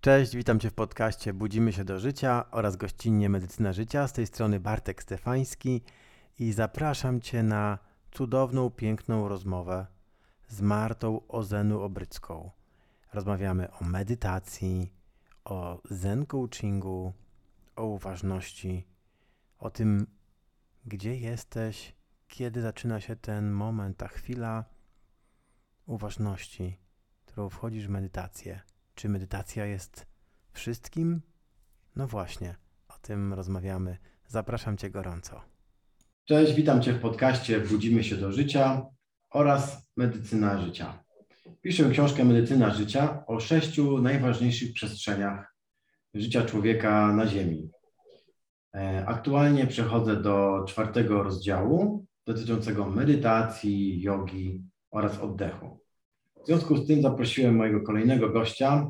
Cześć, witam Cię w podcaście Budzimy się do życia oraz gościnnie Medycyna Życia. Z tej strony Bartek Stefański i zapraszam Cię na cudowną, piękną rozmowę z Martą Ozenu Obrycką. Rozmawiamy o medytacji, o zen coachingu, o uważności, o tym, gdzie jesteś, kiedy zaczyna się ten moment, ta chwila uważności, którą wchodzisz w medytację. Czy medytacja jest wszystkim? No właśnie, o tym rozmawiamy. Zapraszam Cię gorąco. Cześć, witam Cię w podcaście Budzimy się do życia oraz Medycyna życia. Piszę książkę Medycyna życia o sześciu najważniejszych przestrzeniach życia człowieka na Ziemi. E, aktualnie przechodzę do czwartego rozdziału dotyczącego medytacji, jogi oraz oddechu. W związku z tym zaprosiłem mojego kolejnego gościa,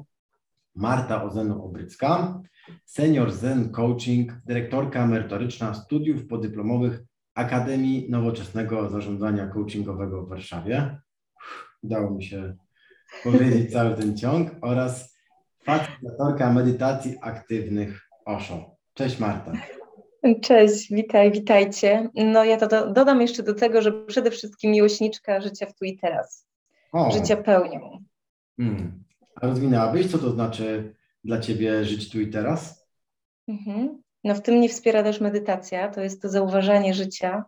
Marta Ozenu-Obrycka, senior Zen Coaching, dyrektorka merytoryczna studiów podyplomowych Akademii Nowoczesnego Zarządzania Coachingowego w Warszawie. Udało mi się powiedzieć cały ten ciąg oraz facylitatorka medytacji aktywnych OSHO. Cześć Marta. Cześć, witaj, witajcie. No ja to do, dodam jeszcze do tego, że przede wszystkim miłośniczka życia w tu i teraz. O. Życia pełnią. Hmm. A rozwinęłabyś, co to znaczy dla Ciebie żyć tu i teraz? Mhm. No w tym mnie wspiera też medytacja, to jest to zauważanie życia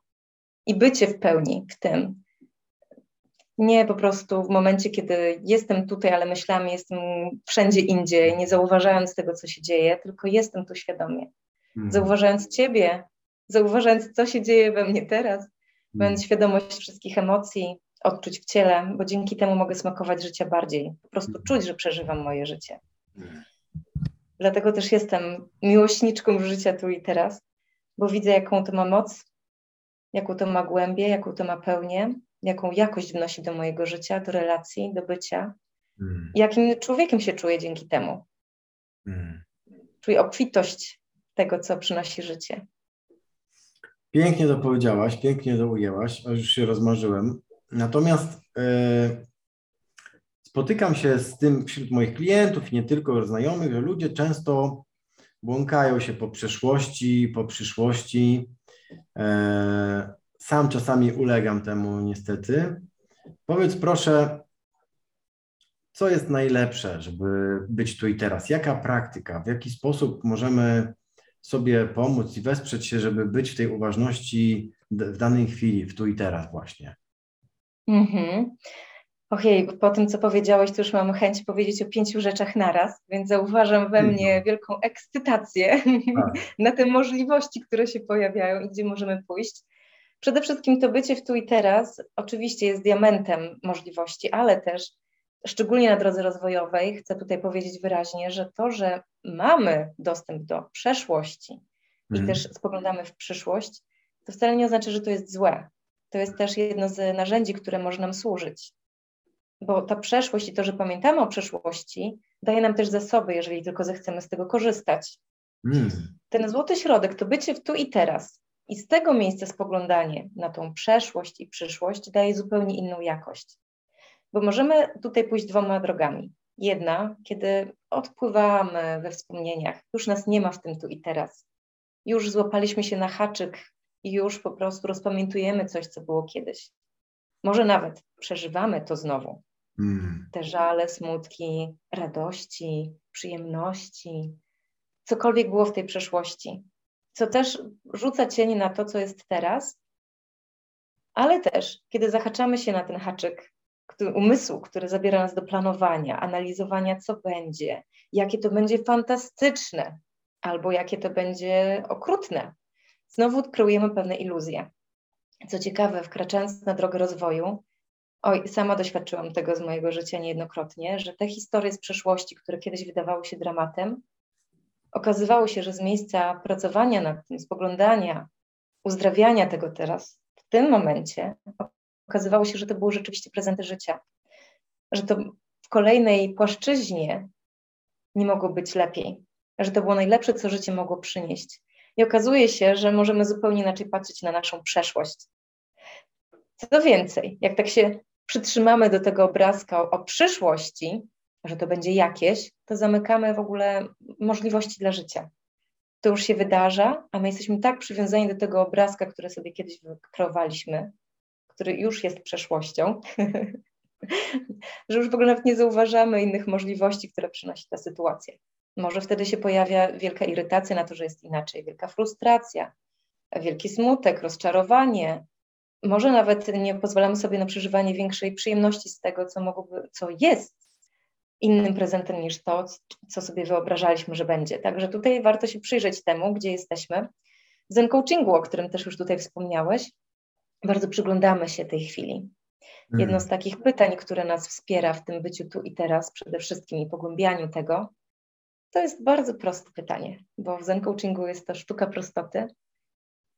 i bycie w pełni w tym. Nie po prostu w momencie, kiedy jestem tutaj, ale myślami jestem wszędzie indziej, nie zauważając tego, co się dzieje, tylko jestem tu świadomie. Hmm. Zauważając Ciebie, zauważając, co się dzieje we mnie teraz, hmm. mając świadomość wszystkich emocji, odczuć w ciele, bo dzięki temu mogę smakować życia bardziej. Po prostu hmm. czuć, że przeżywam moje życie. Hmm. Dlatego też jestem miłośniczką życia tu i teraz, bo widzę, jaką to ma moc, jaką to ma głębię, jaką to ma pełnię, jaką jakość wnosi do mojego życia, do relacji, do bycia. Hmm. Jakim człowiekiem się czuję dzięki temu. Hmm. Czuję obfitość tego, co przynosi życie. Pięknie to powiedziałaś, pięknie to ujęłaś, aż już się rozmarzyłem. Natomiast e, spotykam się z tym wśród moich klientów i nie tylko znajomych, że ludzie często błąkają się po przeszłości, po przyszłości. E, sam czasami ulegam temu niestety. Powiedz proszę, co jest najlepsze, żeby być tu i teraz? Jaka praktyka, w jaki sposób możemy sobie pomóc i wesprzeć się, żeby być w tej uważności w danej chwili, w tu i teraz właśnie? Mhm. Ojej, po tym, co powiedziałeś, to już mam chęć powiedzieć o pięciu rzeczach naraz, więc zauważam we mnie wielką ekscytację tak. na te możliwości, które się pojawiają i gdzie możemy pójść. Przede wszystkim to bycie w tu i teraz oczywiście jest diamentem możliwości, ale też szczególnie na drodze rozwojowej chcę tutaj powiedzieć wyraźnie, że to, że mamy dostęp do przeszłości i mhm. też spoglądamy w przyszłość, to wcale nie oznacza, że to jest złe to jest też jedno z narzędzi, które może nam służyć. Bo ta przeszłość i to, że pamiętamy o przeszłości, daje nam też zasoby, jeżeli tylko zechcemy z tego korzystać. Mm. Ten złoty środek to bycie w tu i teraz. I z tego miejsca spoglądanie na tą przeszłość i przyszłość daje zupełnie inną jakość. Bo możemy tutaj pójść dwoma drogami. Jedna, kiedy odpływamy we wspomnieniach, już nas nie ma w tym tu i teraz. Już złapaliśmy się na haczyk i już po prostu rozpamiętujemy coś, co było kiedyś. Może nawet przeżywamy to znowu. Mm. Te żale, smutki, radości, przyjemności, cokolwiek było w tej przeszłości, co też rzuca cień na to, co jest teraz, ale też, kiedy zahaczamy się na ten haczyk który, umysłu, który zabiera nas do planowania, analizowania, co będzie, jakie to będzie fantastyczne, albo jakie to będzie okrutne, znowu kreujemy pewne iluzje. Co ciekawe, wkraczając na drogę rozwoju, oj, sama doświadczyłam tego z mojego życia niejednokrotnie, że te historie z przeszłości, które kiedyś wydawały się dramatem, okazywało się, że z miejsca pracowania nad tym, spoglądania, uzdrawiania tego teraz, w tym momencie, okazywało się, że to były rzeczywiście prezenty życia. Że to w kolejnej płaszczyźnie nie mogło być lepiej. Że to było najlepsze, co życie mogło przynieść. I okazuje się, że możemy zupełnie inaczej patrzeć na naszą przeszłość. Co więcej, jak tak się przytrzymamy do tego obrazka o, o przyszłości, że to będzie jakieś, to zamykamy w ogóle możliwości dla życia. To już się wydarza, a my jesteśmy tak przywiązani do tego obrazka, który sobie kiedyś wykreowaliśmy, który już jest przeszłością, że już w ogóle nawet nie zauważamy innych możliwości, które przynosi ta sytuacja. Może wtedy się pojawia wielka irytacja na to, że jest inaczej, wielka frustracja, wielki smutek, rozczarowanie. Może nawet nie pozwalamy sobie na przeżywanie większej przyjemności z tego, co, mogłoby, co jest innym prezentem niż to, co sobie wyobrażaliśmy, że będzie. Także tutaj warto się przyjrzeć temu, gdzie jesteśmy. Zen coachingu, o którym też już tutaj wspomniałeś, bardzo przyglądamy się tej chwili. Jedno z mm. takich pytań, które nas wspiera w tym byciu tu i teraz, przede wszystkim i pogłębianiu tego, to jest bardzo proste pytanie, bo w Zen Coachingu jest to sztuka prostoty.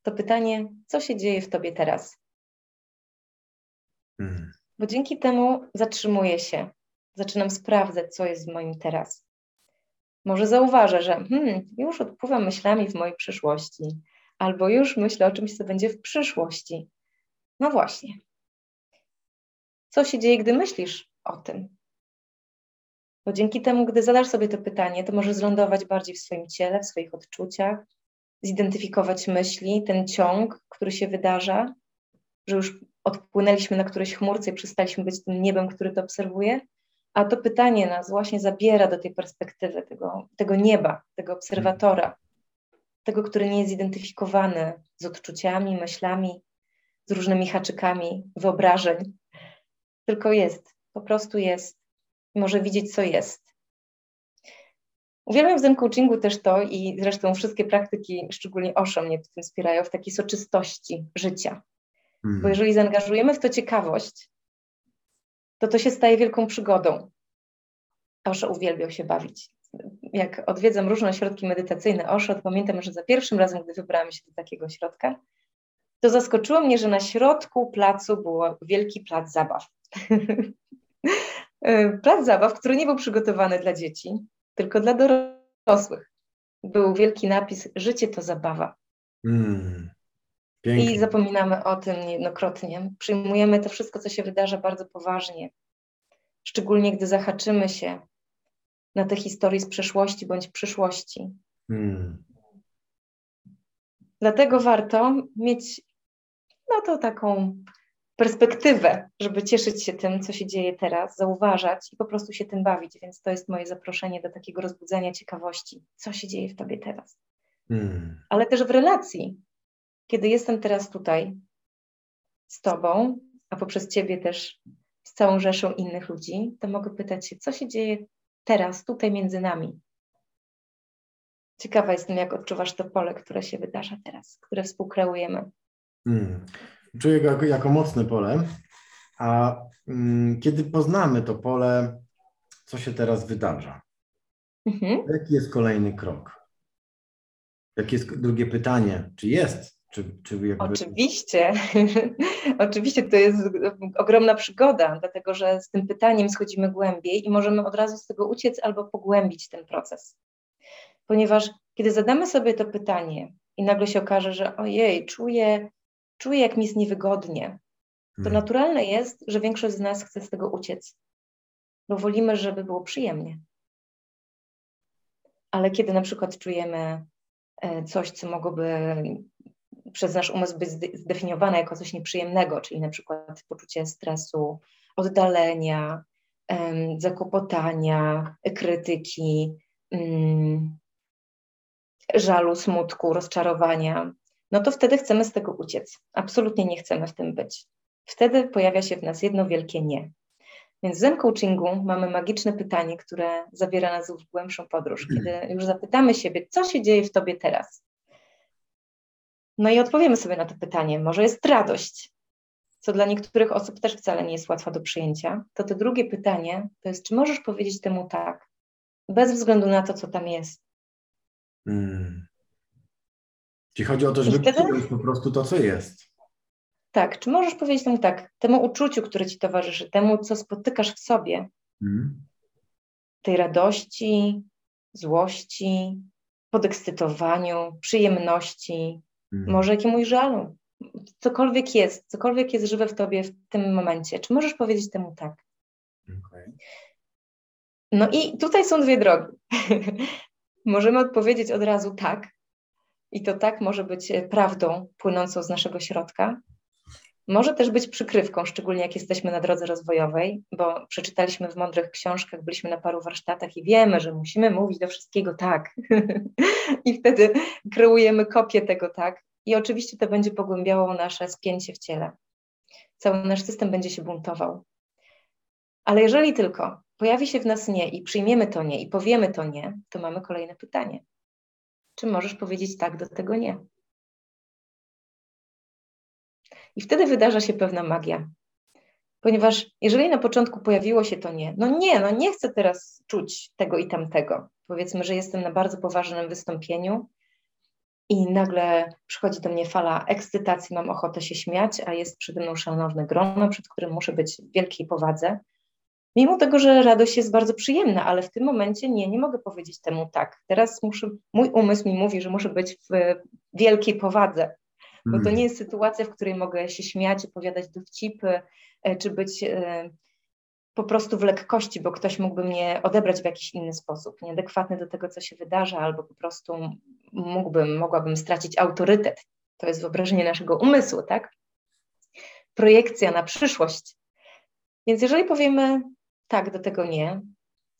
To pytanie, co się dzieje w tobie teraz? Hmm. Bo dzięki temu zatrzymuję się, zaczynam sprawdzać, co jest w moim teraz. Może zauważę, że hmm, już odpływam myślami w mojej przyszłości, albo już myślę o czymś, co będzie w przyszłości. No właśnie. Co się dzieje, gdy myślisz o tym? Bo dzięki temu, gdy zadasz sobie to pytanie, to możesz zlądować bardziej w swoim ciele, w swoich odczuciach, zidentyfikować myśli, ten ciąg, który się wydarza, że już odpłynęliśmy na którejś chmurce i przestaliśmy być tym niebem, który to obserwuje, a to pytanie nas właśnie zabiera do tej perspektywy tego, tego nieba, tego obserwatora, tego, który nie jest zidentyfikowany z odczuciami, myślami, z różnymi haczykami wyobrażeń, tylko jest, po prostu jest może widzieć, co jest. Uwielbiam w Zen Coachingu też to i zresztą wszystkie praktyki, szczególnie Osho mnie w tym wspierają, w takiej soczystości życia. Mm. Bo jeżeli zaangażujemy w to ciekawość, to to się staje wielką przygodą. Osho uwielbiał się bawić. Jak odwiedzam różne ośrodki medytacyjne Osho, to pamiętam, że za pierwszym razem, gdy wybrałam się do takiego ośrodka, to zaskoczyło mnie, że na środku placu był wielki plac zabaw. E, plac zabaw, który nie był przygotowany dla dzieci, tylko dla dorosłych. Był wielki napis: Życie to zabawa. Mm, I zapominamy o tym niejednokrotnie. Przyjmujemy to wszystko, co się wydarza, bardzo poważnie. Szczególnie gdy zahaczymy się na te historie z przeszłości bądź przyszłości. Mm. Dlatego warto mieć no to taką perspektywę, żeby cieszyć się tym, co się dzieje teraz, zauważać i po prostu się tym bawić. Więc to jest moje zaproszenie do takiego rozbudzenia ciekawości, co się dzieje w tobie teraz. Hmm. Ale też w relacji, kiedy jestem teraz tutaj z tobą, a poprzez ciebie też z całą rzeszą innych ludzi, to mogę pytać się, co się dzieje teraz, tutaj między nami. Ciekawa jestem, jak odczuwasz to pole, które się wydarza teraz, które współkreujemy. Hmm czuję go jako, jako mocne pole. A mm, kiedy poznamy to pole, co się teraz wydarza? Mhm. Jaki jest kolejny krok? Jakie jest drugie pytanie? Czy jest? Czy, czy jakby... Oczywiście. Oczywiście to jest ogromna przygoda, dlatego że z tym pytaniem schodzimy głębiej i możemy od razu z tego uciec albo pogłębić ten proces. Ponieważ kiedy zadamy sobie to pytanie i nagle się okaże, że ojej, czuję czuję, jak mi jest niewygodnie, to hmm. naturalne jest, że większość z nas chce z tego uciec, bo wolimy, żeby było przyjemnie. Ale kiedy na przykład czujemy e, coś, co mogłoby przez nasz umysł być zdefiniowane jako coś nieprzyjemnego, czyli na przykład poczucie stresu, oddalenia, zakłopotania, krytyki, mm, żalu, smutku, rozczarowania, no to wtedy chcemy z tego uciec. Absolutnie nie chcemy w tym być. Wtedy pojawia się w nas jedno wielkie nie. Więc w Zen Coachingu mamy magiczne pytanie, które zabiera nas w głębszą podróż, kiedy już zapytamy siebie, co się dzieje w tobie teraz. No i odpowiemy sobie na to pytanie. Może jest radość, co dla niektórych osób też wcale nie jest łatwe do przyjęcia. To to drugie pytanie to jest, czy możesz powiedzieć temu tak, bez względu na to, co tam jest. Hmm. Czyli chodzi o to, żeby wtedy... po prostu to, co jest. Tak, czy możesz powiedzieć temu tak, temu uczuciu, które ci towarzyszy, temu, co spotykasz w sobie, hmm. tej radości, złości, podekscytowaniu, przyjemności, hmm. może jakiemuś żalu, cokolwiek jest, cokolwiek jest żywe w tobie w tym momencie. Czy możesz powiedzieć temu tak? Okay. No i tutaj są dwie drogi. Możemy odpowiedzieć od razu tak, i to tak może być prawdą płynącą z naszego środka. Może też być przykrywką, szczególnie jak jesteśmy na drodze rozwojowej, bo przeczytaliśmy w mądrych książkach, byliśmy na paru warsztatach i wiemy, że musimy mówić do wszystkiego tak. I wtedy kreujemy kopię tego tak. I oczywiście to będzie pogłębiało nasze spięcie w ciele. Cały nasz system będzie się buntował. Ale jeżeli tylko pojawi się w nas nie i przyjmiemy to nie i powiemy to nie, to mamy kolejne pytanie. Czy możesz powiedzieć tak do tego nie? I wtedy wydarza się pewna magia. Ponieważ jeżeli na początku pojawiło się to nie, no nie, no nie chcę teraz czuć tego i tamtego. Powiedzmy, że jestem na bardzo poważnym wystąpieniu i nagle przychodzi do mnie fala ekscytacji, mam ochotę się śmiać, a jest przede mną szanowne grono, przed którym muszę być w wielkiej powadze. Mimo tego, że radość jest bardzo przyjemna, ale w tym momencie nie, nie mogę powiedzieć temu tak. Teraz muszę, mój umysł mi mówi, że muszę być w wielkiej powadze, bo to hmm. nie jest sytuacja, w której mogę się śmiać, opowiadać dowcipy, e, czy być e, po prostu w lekkości, bo ktoś mógłby mnie odebrać w jakiś inny sposób, nieadekwatny do tego, co się wydarza, albo po prostu mógłbym, mogłabym stracić autorytet. To jest wyobrażenie naszego umysłu, tak? Projekcja na przyszłość. Więc jeżeli powiemy tak do tego nie,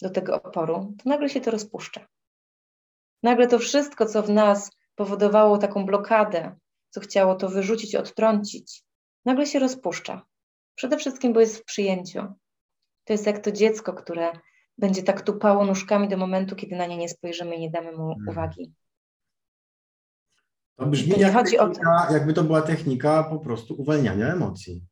do tego oporu, to nagle się to rozpuszcza. Nagle to wszystko, co w nas powodowało taką blokadę, co chciało to wyrzucić, odtrącić, nagle się rozpuszcza. Przede wszystkim, bo jest w przyjęciu. To jest jak to dziecko, które będzie tak tupało nóżkami do momentu, kiedy na nie nie spojrzymy i nie damy mu hmm. uwagi. To brzmi to jak technika, jakby to była technika po prostu uwalniania emocji.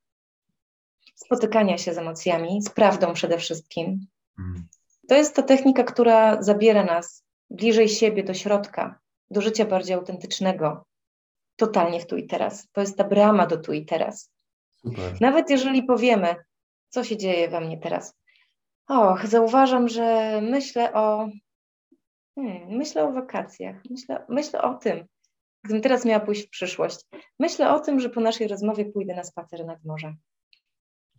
Spotykania się z emocjami, z prawdą przede wszystkim. Hmm. To jest ta technika, która zabiera nas bliżej siebie, do środka, do życia bardziej autentycznego, totalnie w tu i teraz. To jest ta brama do tu i teraz. Super. Nawet jeżeli powiemy, co się dzieje we mnie teraz. Och, zauważam, że myślę o, hmm, myślę o wakacjach, myślę, myślę o tym, gdybym teraz miała pójść w przyszłość. Myślę o tym, że po naszej rozmowie pójdę na spacer nad morze.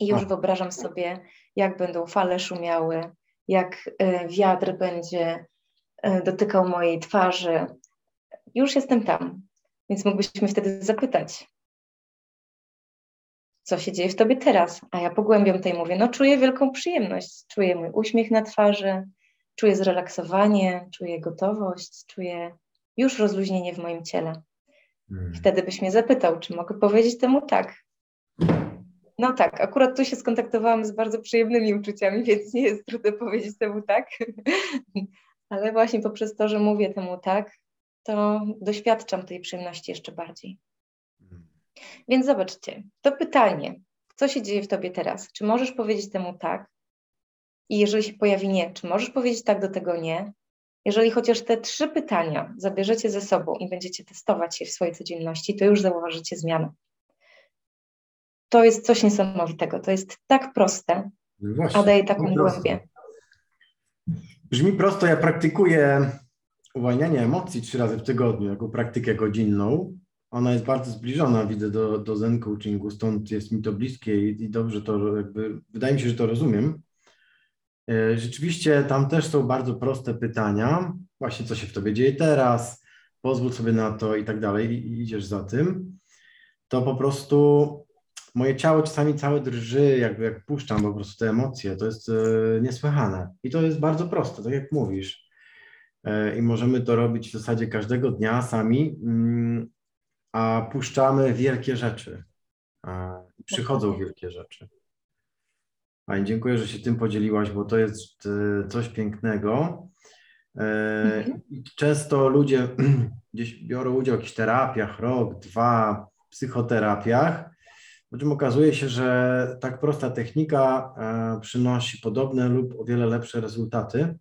I już wyobrażam sobie, jak będą fale szumiały, jak e, wiatr będzie e, dotykał mojej twarzy. Już jestem tam. Więc mógłbyś mnie wtedy zapytać, co się dzieje w tobie teraz? A ja pogłębiam to i mówię, no czuję wielką przyjemność, czuję mój uśmiech na twarzy, czuję zrelaksowanie, czuję gotowość, czuję już rozluźnienie w moim ciele. Hmm. Wtedy byś mnie zapytał, czy mogę powiedzieć temu tak. No tak, akurat tu się skontaktowałam z bardzo przyjemnymi uczuciami, więc nie jest trudno powiedzieć temu tak. Ale właśnie poprzez to, że mówię temu tak, to doświadczam tej przyjemności jeszcze bardziej. Więc zobaczcie, to pytanie, co się dzieje w tobie teraz? Czy możesz powiedzieć temu tak? I jeżeli się pojawi nie, czy możesz powiedzieć tak do tego nie? Jeżeli chociaż te trzy pytania zabierzecie ze sobą i będziecie testować je w swojej codzienności, to już zauważycie zmianę. To jest coś niesamowitego. To jest tak proste, no Właśnie, a daje taką głębię. Brzmi prosto, ja praktykuję uwalnianie emocji trzy razy w tygodniu jako praktykę godzinną, ona jest bardzo zbliżona, widzę, do, do zen coachingu, stąd jest mi to bliskie i, i dobrze to jakby, wydaje mi się, że to rozumiem. E, rzeczywiście tam też są bardzo proste pytania, właśnie co się w tobie dzieje teraz, pozwól sobie na to i tak dalej, i idziesz za tym. To po prostu moje ciało czasami całe drży, jakby jak puszczam po prostu te emocje, to jest e, niesłychane. I to jest bardzo proste, tak jak mówisz. E, i możemy to robić w zasadzie każdego dnia sami, mm, a puszczamy wielkie rzeczy. Przychodzą wielkie rzeczy. Pani, dziękuję, że się tym podzieliłaś, bo to jest e, coś pięknego. Mhm. Często ludzie gdzieś biorą udział w jakichś terapiach, rok, dwa, psychoterapiach, po czym okazuje się, że tak prosta technika przynosi podobne lub o wiele lepsze rezultaty.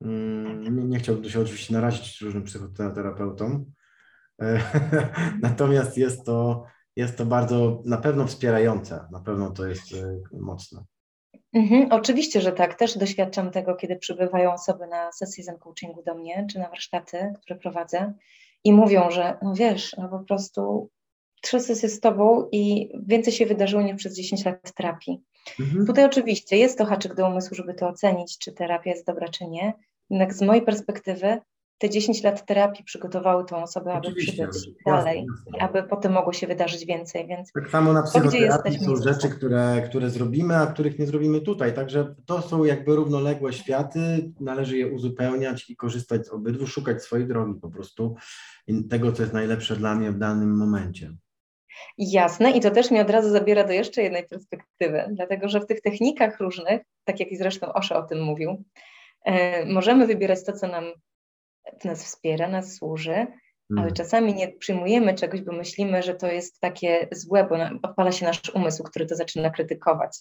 Mm, nie, nie chciałbym się oczywiście narazić różnym psychoterapeutom, e, natomiast jest to, jest to bardzo na pewno wspierające, na pewno to jest e, mocne. Mhm, oczywiście, że tak. Też doświadczam tego, kiedy przybywają osoby na sesję zen coachingu do mnie, czy na warsztaty, które prowadzę i mówią, że no wiesz, no po prostu trzy sesje z tobą i więcej się wydarzyło niż przez 10 lat terapii. Mhm. Tutaj oczywiście jest to haczyk do umysłu, żeby to ocenić, czy terapia jest dobra, czy nie. Jednak z mojej perspektywy te 10 lat terapii przygotowały tą osobę, aby przybyć dalej, jasne. aby potem mogło się wydarzyć więcej. Więc tak samo na psychoterapii są rzeczy, które, które zrobimy, a których nie zrobimy tutaj. Także to są jakby równoległe światy, należy je uzupełniać i korzystać z obydwu, szukać swojej drogi po prostu i tego, co jest najlepsze dla mnie w danym momencie. Jasne, i to też mnie od razu zabiera do jeszcze jednej perspektywy, dlatego że w tych technikach różnych, tak jak i zresztą Osho o tym mówił, e, możemy wybierać to, co nam nas wspiera, nas służy, ale mm. czasami nie przyjmujemy czegoś, bo myślimy, że to jest takie złe, bo odpala się nasz umysł, który to zaczyna krytykować.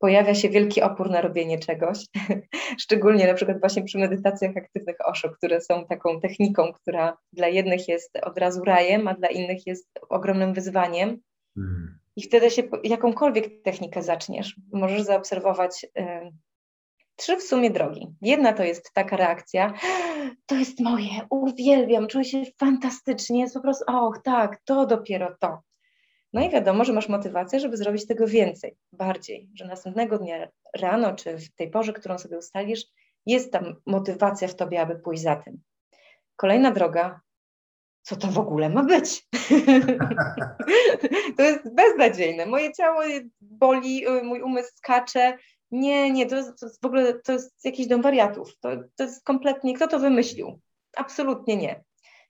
Pojawia się wielki opór na robienie czegoś, szczególnie na przykład właśnie przy medytacjach aktywnych OSHO, które są taką techniką, która dla jednych jest od razu rajem, a dla innych jest ogromnym wyzwaniem. Mm. I wtedy się jakąkolwiek technikę zaczniesz, możesz zaobserwować trzy w sumie drogi. Jedna to jest taka reakcja, to jest moje, uwielbiam, czuję się fantastycznie, jest po prostu, och tak, to dopiero to. No i wiadomo, że masz motywację, żeby zrobić tego więcej, bardziej, że następnego dnia rano, czy w tej porze, którą sobie ustalisz, jest tam motywacja w tobie, aby pójść za tym. Kolejna droga, co to w ogóle ma być? to jest beznadziejne. Moje ciało boli, mój umysł skacze, nie, nie, to jest, to jest w ogóle to jest jakiś dom wariatów. To, to jest kompletnie, kto to wymyślił? Absolutnie nie.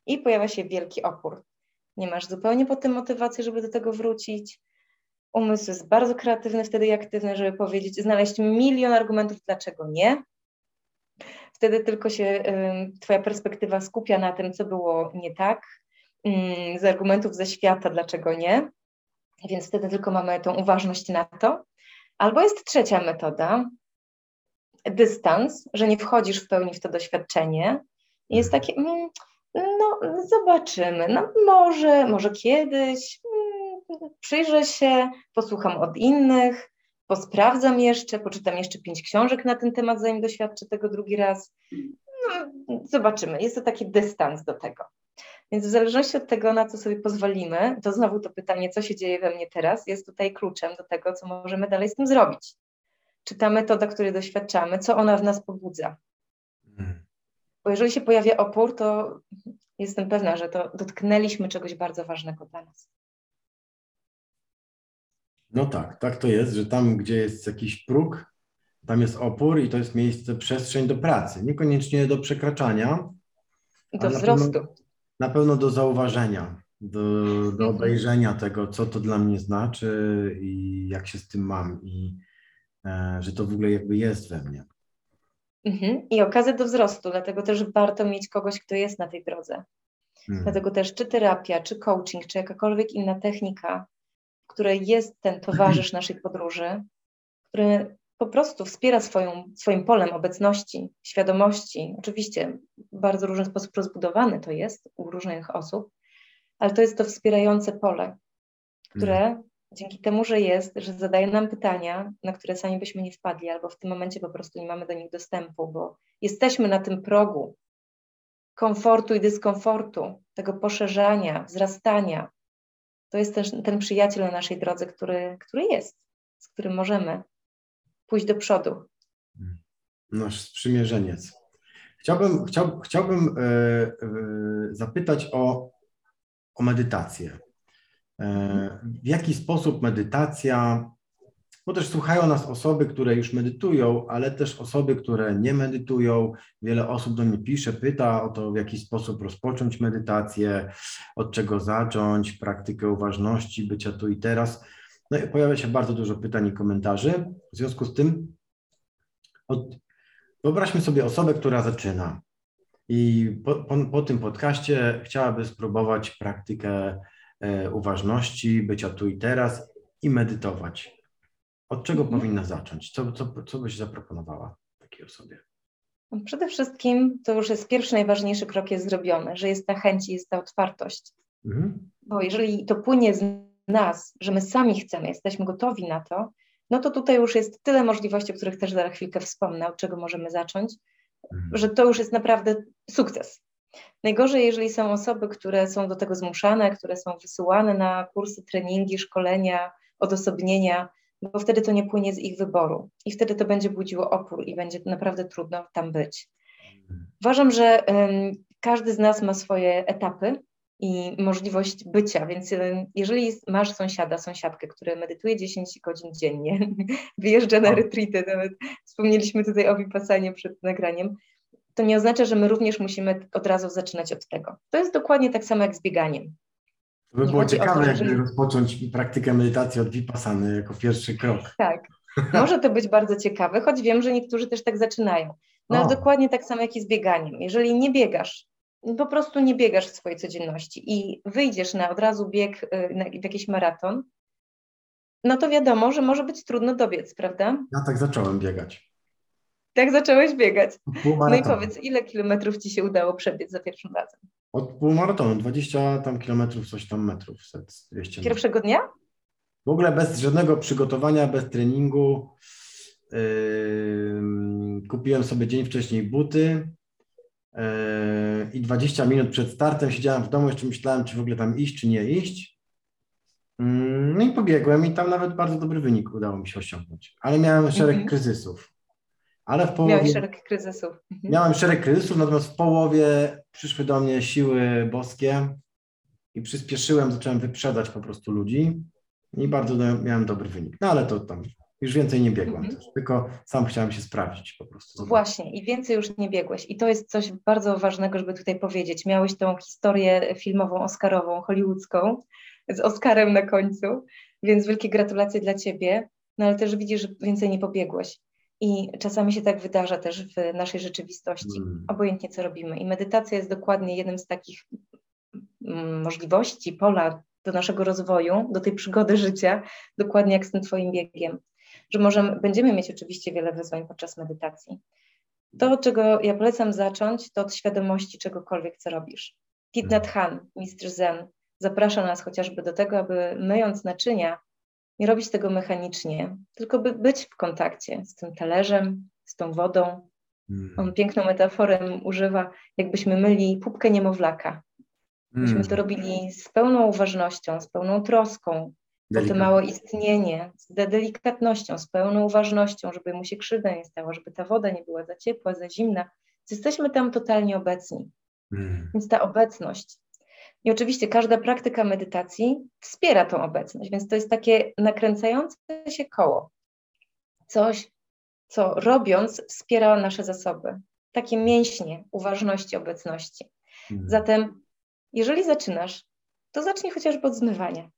I pojawia się wielki opór. Nie masz zupełnie po tym motywacji, żeby do tego wrócić. Umysł jest bardzo kreatywny wtedy i aktywny, żeby powiedzieć, znaleźć milion argumentów, dlaczego nie. Wtedy tylko się y, Twoja perspektywa skupia na tym, co było nie tak, y, z argumentów ze świata, dlaczego nie. Więc wtedy tylko mamy tą uważność na to. Albo jest trzecia metoda, dystans, że nie wchodzisz w pełni w to doświadczenie. Jest takie, mm, no zobaczymy, no może, może kiedyś, mm, przyjrzę się, posłucham od innych, posprawdzam jeszcze, poczytam jeszcze pięć książek na ten temat, zanim doświadczę tego drugi raz. No, zobaczymy. Jest to taki dystans do tego. Więc w zależności od tego, na co sobie pozwolimy, to znowu to pytanie, co się dzieje we mnie teraz, jest tutaj kluczem do tego, co możemy dalej z tym zrobić. Czy ta metoda, której doświadczamy, co ona w nas pobudza? Bo jeżeli się pojawia opór, to jestem pewna, że to dotknęliśmy czegoś bardzo ważnego dla nas. No tak, tak to jest, że tam, gdzie jest jakiś próg, tam jest opór i to jest miejsce, przestrzeń do pracy, niekoniecznie do przekraczania. Do wzrostu. Pewno, na pewno do zauważenia, do, do mhm. obejrzenia tego, co to dla mnie znaczy i jak się z tym mam i e, że to w ogóle jakby jest we mnie. Mhm. I okazja do wzrostu, dlatego też warto mieć kogoś, kto jest na tej drodze. Mhm. Dlatego też czy terapia, czy coaching, czy jakakolwiek inna technika, w której jest ten towarzysz naszej podróży, który po prostu wspiera swoją, swoim polem obecności, świadomości. Oczywiście w bardzo różny sposób rozbudowane to jest u różnych osób, ale to jest to wspierające pole, które mhm. Dzięki temu, że jest, że zadaje nam pytania, na które sami byśmy nie wpadli, albo w tym momencie po prostu nie mamy do nich dostępu, bo jesteśmy na tym progu komfortu i dyskomfortu, tego poszerzania, wzrastania. To jest też ten przyjaciel na naszej drodze, który, który jest, z którym możemy pójść do przodu. Nasz sprzymierzeniec. Chciałbym, chciał, chciałbym e, e, zapytać o, o medytację. E, w jaki sposób medytacja, bo też słuchają nas osoby, które już medytują, ale też osoby, które nie medytują. Wiele osób do mnie pisze, pyta o to, w jaki sposób rozpocząć medytację, od czego zacząć, praktykę uważności, bycia tu i teraz. No i pojawia się bardzo dużo pytań i komentarzy. W związku z tym od, wyobraźmy sobie osobę, która zaczyna i po, po, po tym podcaście chciałaby spróbować praktykę uważności, bycia tu i teraz i medytować. Od czego mhm. powinna zacząć? Co, co, co byś zaproponowała takiej osobie? No, przede wszystkim to już jest pierwszy najważniejszy krok jest zrobiony, że jest ta chęć i jest ta otwartość. Mhm. Bo jeżeli to płynie z nas, że my sami chcemy, jesteśmy gotowi na to, no to tutaj już jest tyle możliwości, o których też za chwilkę wspomnę, od czego możemy zacząć, mhm. że to już jest naprawdę sukces. Najgorzej, jeżeli są osoby, które są do tego zmuszane, które są wysyłane na kursy, treningi, szkolenia, odosobnienia, bo wtedy to nie płynie z ich wyboru i wtedy to będzie budziło opór i będzie naprawdę trudno tam być. Uważam, że każdy z nas ma swoje etapy i możliwość bycia, więc jeżeli masz sąsiada, sąsiadkę, który medytuje 10 godzin dziennie, wyjeżdża na retreaty, nawet wspomnieliśmy tutaj o Vipassanie przed nagraniem, to nie oznacza, że my również musimy od razu zaczynać od tego. To jest dokładnie tak samo jak z bieganiem. To by było ciekawe, to, żeby rozpocząć praktykę medytacji od Vipassany jako pierwszy krok. Tak, może to być bardzo ciekawe, choć wiem, że niektórzy też tak zaczynają. No ale dokładnie tak samo jak i z bieganiem. Jeżeli nie biegasz, po prostu nie biegasz w swojej codzienności i wyjdziesz na od razu bieg y, na, w jakiś maraton, no to wiadomo, że może być trudno dobiec, prawda? Ja tak zacząłem biegać. Tak zacząłeś biegać. No i powiedz, ile kilometrów ci się udało przebiec za pierwszym razem? Od półmaratonu, 20 tam kilometrów, coś tam metrów, 200 Pierwszego dnia? W ogóle bez żadnego przygotowania, bez treningu. Yy, kupiłem sobie dzień wcześniej buty yy, i 20 minut przed startem siedziałem w domu, jeszcze myślałem, czy w ogóle tam iść, czy nie iść. Yy, no i pobiegłem i tam nawet bardzo dobry wynik udało mi się osiągnąć, ale miałem szereg mhm. kryzysów. Ale w połowie. Miałeś szereg kryzysów. Mhm. Miałem szereg kryzysów, natomiast w połowie przyszły do mnie siły boskie i przyspieszyłem, zacząłem wyprzedać po prostu ludzi i bardzo miałem dobry wynik. No ale to tam już więcej nie biegłem mhm. też, tylko sam chciałem się sprawdzić po prostu. Właśnie i więcej już nie biegłeś i to jest coś bardzo ważnego, żeby tutaj powiedzieć. Miałeś tą historię filmową, oscarową, hollywoodzką z Oscarem na końcu, więc wielkie gratulacje dla Ciebie, no ale też widzisz, że więcej nie pobiegłeś. I czasami się tak wydarza też w naszej rzeczywistości, mm. obojętnie co robimy. I medytacja jest dokładnie jednym z takich mm, możliwości, pola do naszego rozwoju, do tej przygody życia, dokładnie jak z tym Twoim biegiem. Że możemy, będziemy mieć oczywiście wiele wyzwań podczas medytacji. To, od czego ja polecam zacząć, to od świadomości czegokolwiek, co robisz. Thich Nhat Hanh, mistrz Zen, zaprasza nas chociażby do tego, aby myjąc naczynia, nie robić tego mechanicznie, tylko by być w kontakcie z tym talerzem, z tą wodą. Mm. On piękną metaforę używa, jakbyśmy myli pupkę niemowlaka. Byśmy mm. to robili z pełną uważnością, z pełną troską o to małe istnienie, z delikatnością, z pełną uważnością, żeby mu się krzywda nie stała, żeby ta woda nie była za ciepła, za zimna. Jesteśmy tam totalnie obecni. Mm. Więc ta obecność i oczywiście każda praktyka medytacji wspiera tą obecność, więc to jest takie nakręcające się koło. Coś, co robiąc wspiera nasze zasoby. Takie mięśnie uważności, obecności. Mhm. Zatem, jeżeli zaczynasz, to zacznij chociażby od zmywania.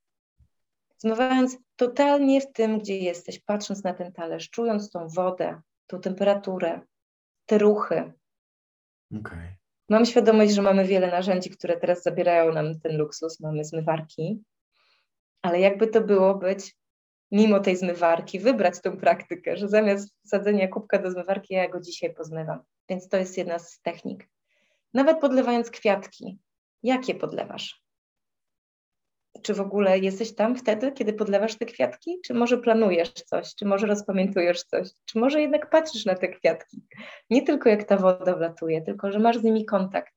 Zmywając totalnie w tym, gdzie jesteś, patrząc na ten talerz, czując tą wodę, tą temperaturę, te ruchy. Okay. Mam świadomość, że mamy wiele narzędzi, które teraz zabierają nam ten luksus. Mamy zmywarki, ale jakby to było być mimo tej zmywarki, wybrać tą praktykę, że zamiast wsadzenia kubka do zmywarki, ja go dzisiaj pozmywam. Więc to jest jedna z technik. Nawet podlewając kwiatki. Jakie podlewasz? Czy w ogóle jesteś tam wtedy, kiedy podlewasz te kwiatki? Czy może planujesz coś? Czy może rozpamiętujesz coś? Czy może jednak patrzysz na te kwiatki? Nie tylko jak ta woda wlatuje, tylko że masz z nimi kontakt.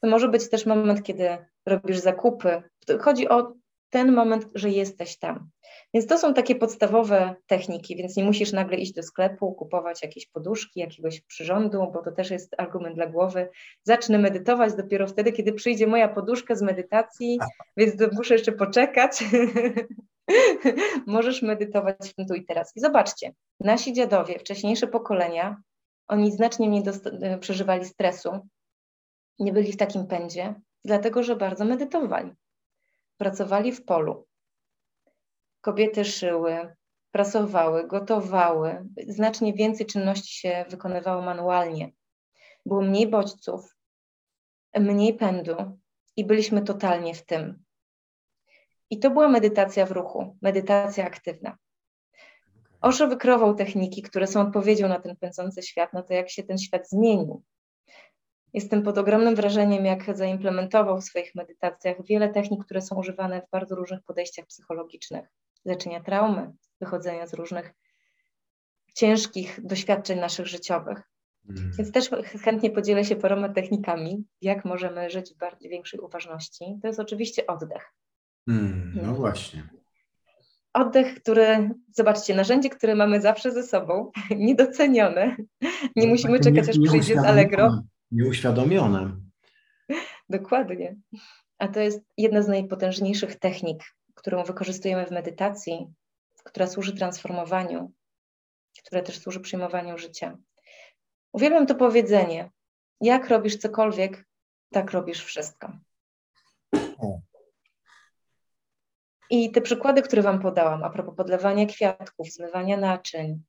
To może być też moment, kiedy robisz zakupy. Chodzi o ten moment, że jesteś tam. Więc to są takie podstawowe techniki, więc nie musisz nagle iść do sklepu, kupować jakieś poduszki, jakiegoś przyrządu, bo to też jest argument dla głowy. Zacznę medytować dopiero wtedy, kiedy przyjdzie moja poduszka z medytacji, więc muszę jeszcze poczekać. Możesz medytować w tym tu i teraz. I zobaczcie, nasi dziadowie, wcześniejsze pokolenia, oni znacznie mniej przeżywali stresu, nie byli w takim pędzie, dlatego że bardzo medytowali. Pracowali w polu, Kobiety szyły, prasowały, gotowały, znacznie więcej czynności się wykonywało manualnie. Było mniej bodźców, mniej pędu i byliśmy totalnie w tym. I to była medytacja w ruchu, medytacja aktywna. Osho wykrował techniki, które są odpowiedzią na ten pędzący świat, na to, jak się ten świat zmienił. Jestem pod ogromnym wrażeniem, jak zaimplementował w swoich medytacjach wiele technik, które są używane w bardzo różnych podejściach psychologicznych leczenia traumy, wychodzenia z różnych ciężkich doświadczeń naszych życiowych. Mm. Więc też chętnie podzielę się paroma technikami, jak możemy żyć w bardziej większej uważności. To jest oczywiście oddech. Mm, no właśnie. Oddech, który, zobaczcie, narzędzie, które mamy zawsze ze sobą, niedocenione. Nie no, musimy czekać, aż przyjdzie z Allegro. Nieuświadomione. Dokładnie. A to jest jedna z najpotężniejszych technik, którą wykorzystujemy w medytacji, która służy transformowaniu, która też służy przyjmowaniu życia. Uwielbiam to powiedzenie: jak robisz cokolwiek, tak robisz wszystko. I te przykłady, które Wam podałam, a propos podlewania kwiatków, zmywania naczyń,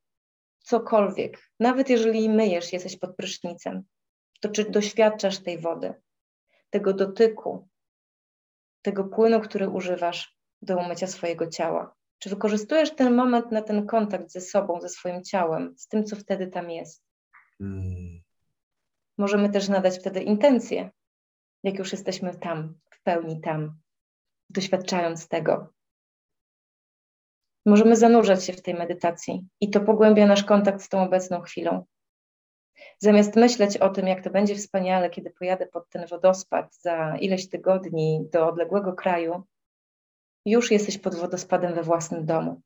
cokolwiek, nawet jeżeli myjesz, jesteś pod prysznicem, to czy doświadczasz tej wody, tego dotyku, tego płynu, który używasz do umycia swojego ciała? Czy wykorzystujesz ten moment na ten kontakt ze sobą, ze swoim ciałem, z tym, co wtedy tam jest? Hmm. Możemy też nadać wtedy intencję, jak już jesteśmy tam, w pełni tam, doświadczając tego. Możemy zanurzać się w tej medytacji i to pogłębia nasz kontakt z tą obecną chwilą. Zamiast myśleć o tym, jak to będzie wspaniale, kiedy pojadę pod ten wodospad za ileś tygodni do odległego kraju, już jesteś pod wodospadem we własnym domu.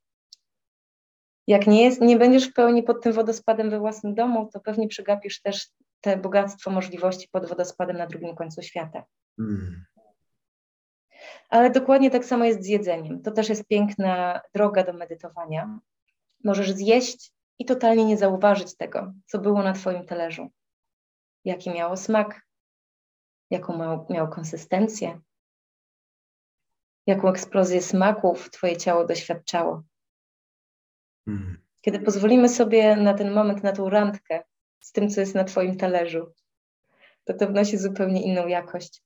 Jak nie, jest, nie będziesz w pełni pod tym wodospadem we własnym domu, to pewnie przegapisz też te bogactwo możliwości pod wodospadem na drugim końcu świata. Hmm. Ale dokładnie tak samo jest z jedzeniem. To też jest piękna droga do medytowania. Możesz zjeść i totalnie nie zauważyć tego, co było na Twoim talerzu. Jaki miało smak, jaką miało, miało konsystencję, jaką eksplozję smaków Twoje ciało doświadczało. Hmm. Kiedy pozwolimy sobie na ten moment, na tą randkę z tym, co jest na Twoim talerzu, to to wnosi zupełnie inną jakość.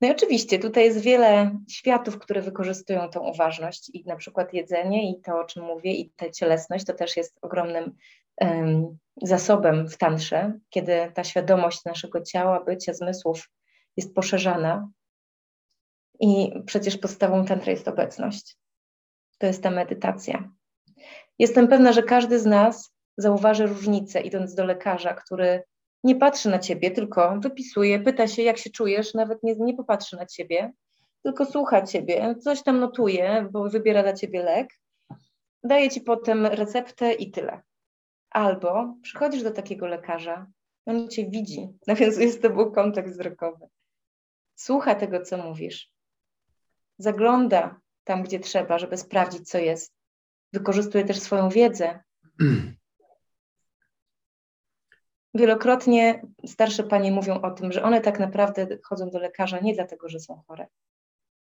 No i oczywiście tutaj jest wiele światów, które wykorzystują tą uważność i na przykład jedzenie i to, o czym mówię, i ta cielesność to też jest ogromnym um, zasobem w tantrze, kiedy ta świadomość naszego ciała, bycia, zmysłów jest poszerzana. I przecież podstawą tantry jest obecność. To jest ta medytacja. Jestem pewna, że każdy z nas zauważy różnicę, idąc do lekarza, który nie patrzy na ciebie, tylko wypisuje, pyta się, jak się czujesz, nawet nie, nie popatrzy na ciebie, tylko słucha ciebie, coś tam notuje, bo wybiera dla ciebie lek, daje ci potem receptę i tyle. Albo przychodzisz do takiego lekarza, on cię widzi, nawiązuje z tobą kontakt wzrokowy, słucha tego, co mówisz, zagląda tam, gdzie trzeba, żeby sprawdzić, co jest. Wykorzystuje też swoją wiedzę, Wielokrotnie starsze panie mówią o tym, że one tak naprawdę chodzą do lekarza nie dlatego, że są chore,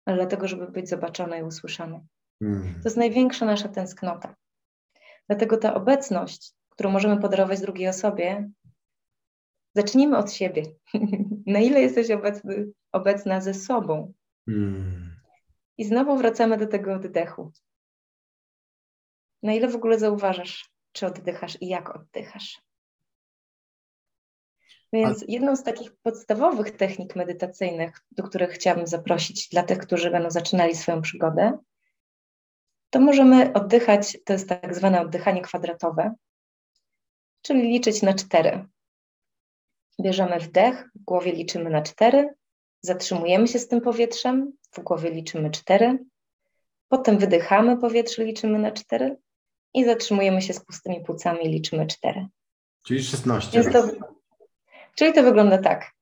ale dlatego, żeby być zobaczone i usłyszane. Mm. To jest największa nasza tęsknota. Dlatego ta obecność, którą możemy podarować drugiej osobie, zacznijmy od siebie. Na ile jesteś obecny, obecna ze sobą? Mm. I znowu wracamy do tego oddechu. Na ile w ogóle zauważasz, czy oddychasz i jak oddychasz? Więc jedną z takich podstawowych technik medytacyjnych, do których chciałabym zaprosić dla tych, którzy będą zaczynali swoją przygodę, to możemy oddychać, to jest tak zwane oddychanie kwadratowe, czyli liczyć na cztery. Bierzemy wdech, w głowie liczymy na cztery, zatrzymujemy się z tym powietrzem, w głowie liczymy cztery, potem wydychamy powietrze, liczymy na cztery i zatrzymujemy się z pustymi płucami, liczymy cztery. Czyli 16. Więc to, Czyli to wygląda tak.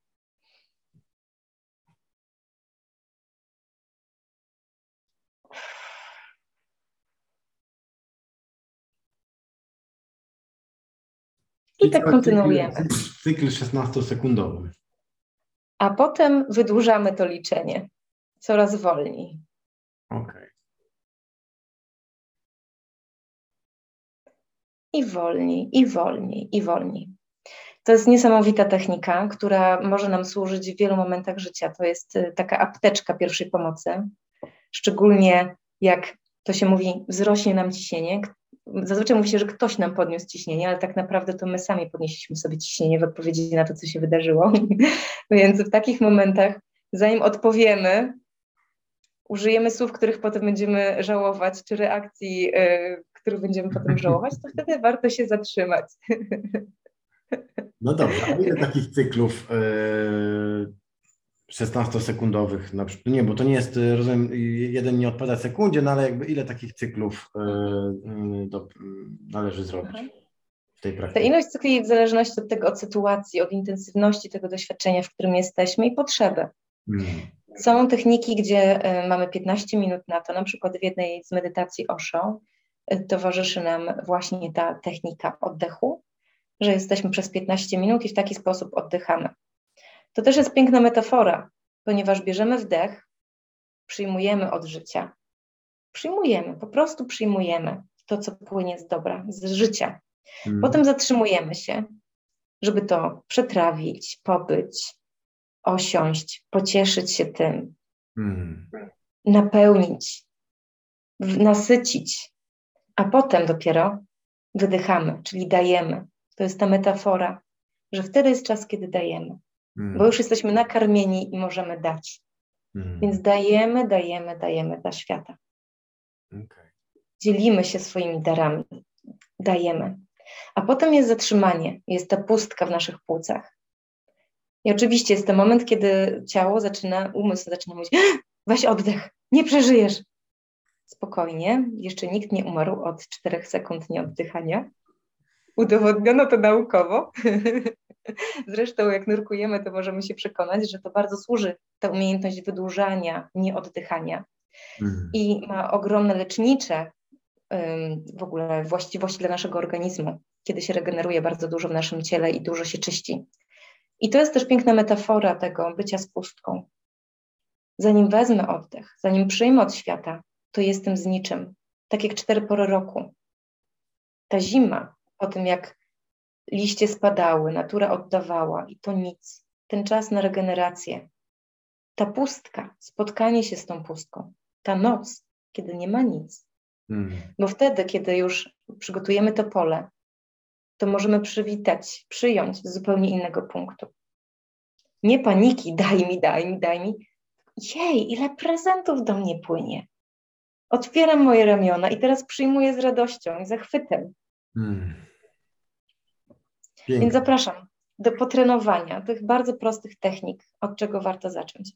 I tak kontynuujemy. Cykl 16-sekundowy. A potem wydłużamy to liczenie coraz wolniej. Okay. I wolniej, i wolniej, i wolniej. To jest niesamowita technika, która może nam służyć w wielu momentach życia. To jest y, taka apteczka pierwszej pomocy, szczególnie jak to się mówi, wzrośnie nam ciśnienie. Zazwyczaj mówi się, że ktoś nam podniósł ciśnienie, ale tak naprawdę to my sami podnieśliśmy sobie ciśnienie w odpowiedzi na to, co się wydarzyło. Więc w takich momentach, zanim odpowiemy, użyjemy słów, których potem będziemy żałować, czy reakcji, yy, których będziemy potem żałować, to wtedy warto się zatrzymać. No dobrze, a ile takich cyklów yy, 16-sekundowych na przykład. Nie, bo to nie jest, y, rozumiem, jeden nie odpowiada sekundzie, no ale jakby ile takich cyklów y, do, należy zrobić mhm. w tej praktyce? Ta ilość cykli w zależności od tego, od sytuacji, od intensywności tego doświadczenia, w którym jesteśmy i potrzeby. Hmm. Są techniki, gdzie mamy 15 minut na to, na przykład w jednej z medytacji Osho towarzyszy nam właśnie ta technika oddechu, że jesteśmy przez 15 minut i w taki sposób oddychamy. To też jest piękna metafora, ponieważ bierzemy wdech, przyjmujemy od życia. Przyjmujemy, po prostu przyjmujemy to, co płynie z dobra, z życia. Hmm. Potem zatrzymujemy się, żeby to przetrawić, pobyć, osiąść, pocieszyć się tym, hmm. napełnić, nasycić, a potem dopiero wydychamy, czyli dajemy. To jest ta metafora, że wtedy jest czas, kiedy dajemy, mm. bo już jesteśmy nakarmieni i możemy dać. Mm. Więc dajemy, dajemy, dajemy dla świata. Okay. Dzielimy się swoimi darami, dajemy. A potem jest zatrzymanie, jest ta pustka w naszych płucach. I oczywiście jest ten moment, kiedy ciało zaczyna, umysł zaczyna mówić, weź oddech, nie przeżyjesz. Spokojnie, jeszcze nikt nie umarł od 4 sekund nieoddychania. Udowodniono to naukowo. Zresztą, jak nurkujemy, to możemy się przekonać, że to bardzo służy ta umiejętność wydłużania, nieoddychania. Mhm. I ma ogromne lecznicze w ogóle właściwości dla naszego organizmu, kiedy się regeneruje bardzo dużo w naszym ciele i dużo się czyści. I to jest też piękna metafora tego bycia z pustką. Zanim wezmę oddech, zanim przyjmę od świata, to jestem z niczym. Tak jak cztery pory roku. Ta zima po tym jak liście spadały, natura oddawała i to nic. Ten czas na regenerację. Ta pustka, spotkanie się z tą pustką, ta noc, kiedy nie ma nic. Hmm. Bo wtedy, kiedy już przygotujemy to pole, to możemy przywitać, przyjąć z zupełnie innego punktu. Nie paniki, daj mi, daj mi, daj mi. Jej, ile prezentów do mnie płynie. Otwieram moje ramiona i teraz przyjmuję z radością i zachwytem. Hmm. Więc zapraszam do potrenowania tych bardzo prostych technik, od czego warto zacząć.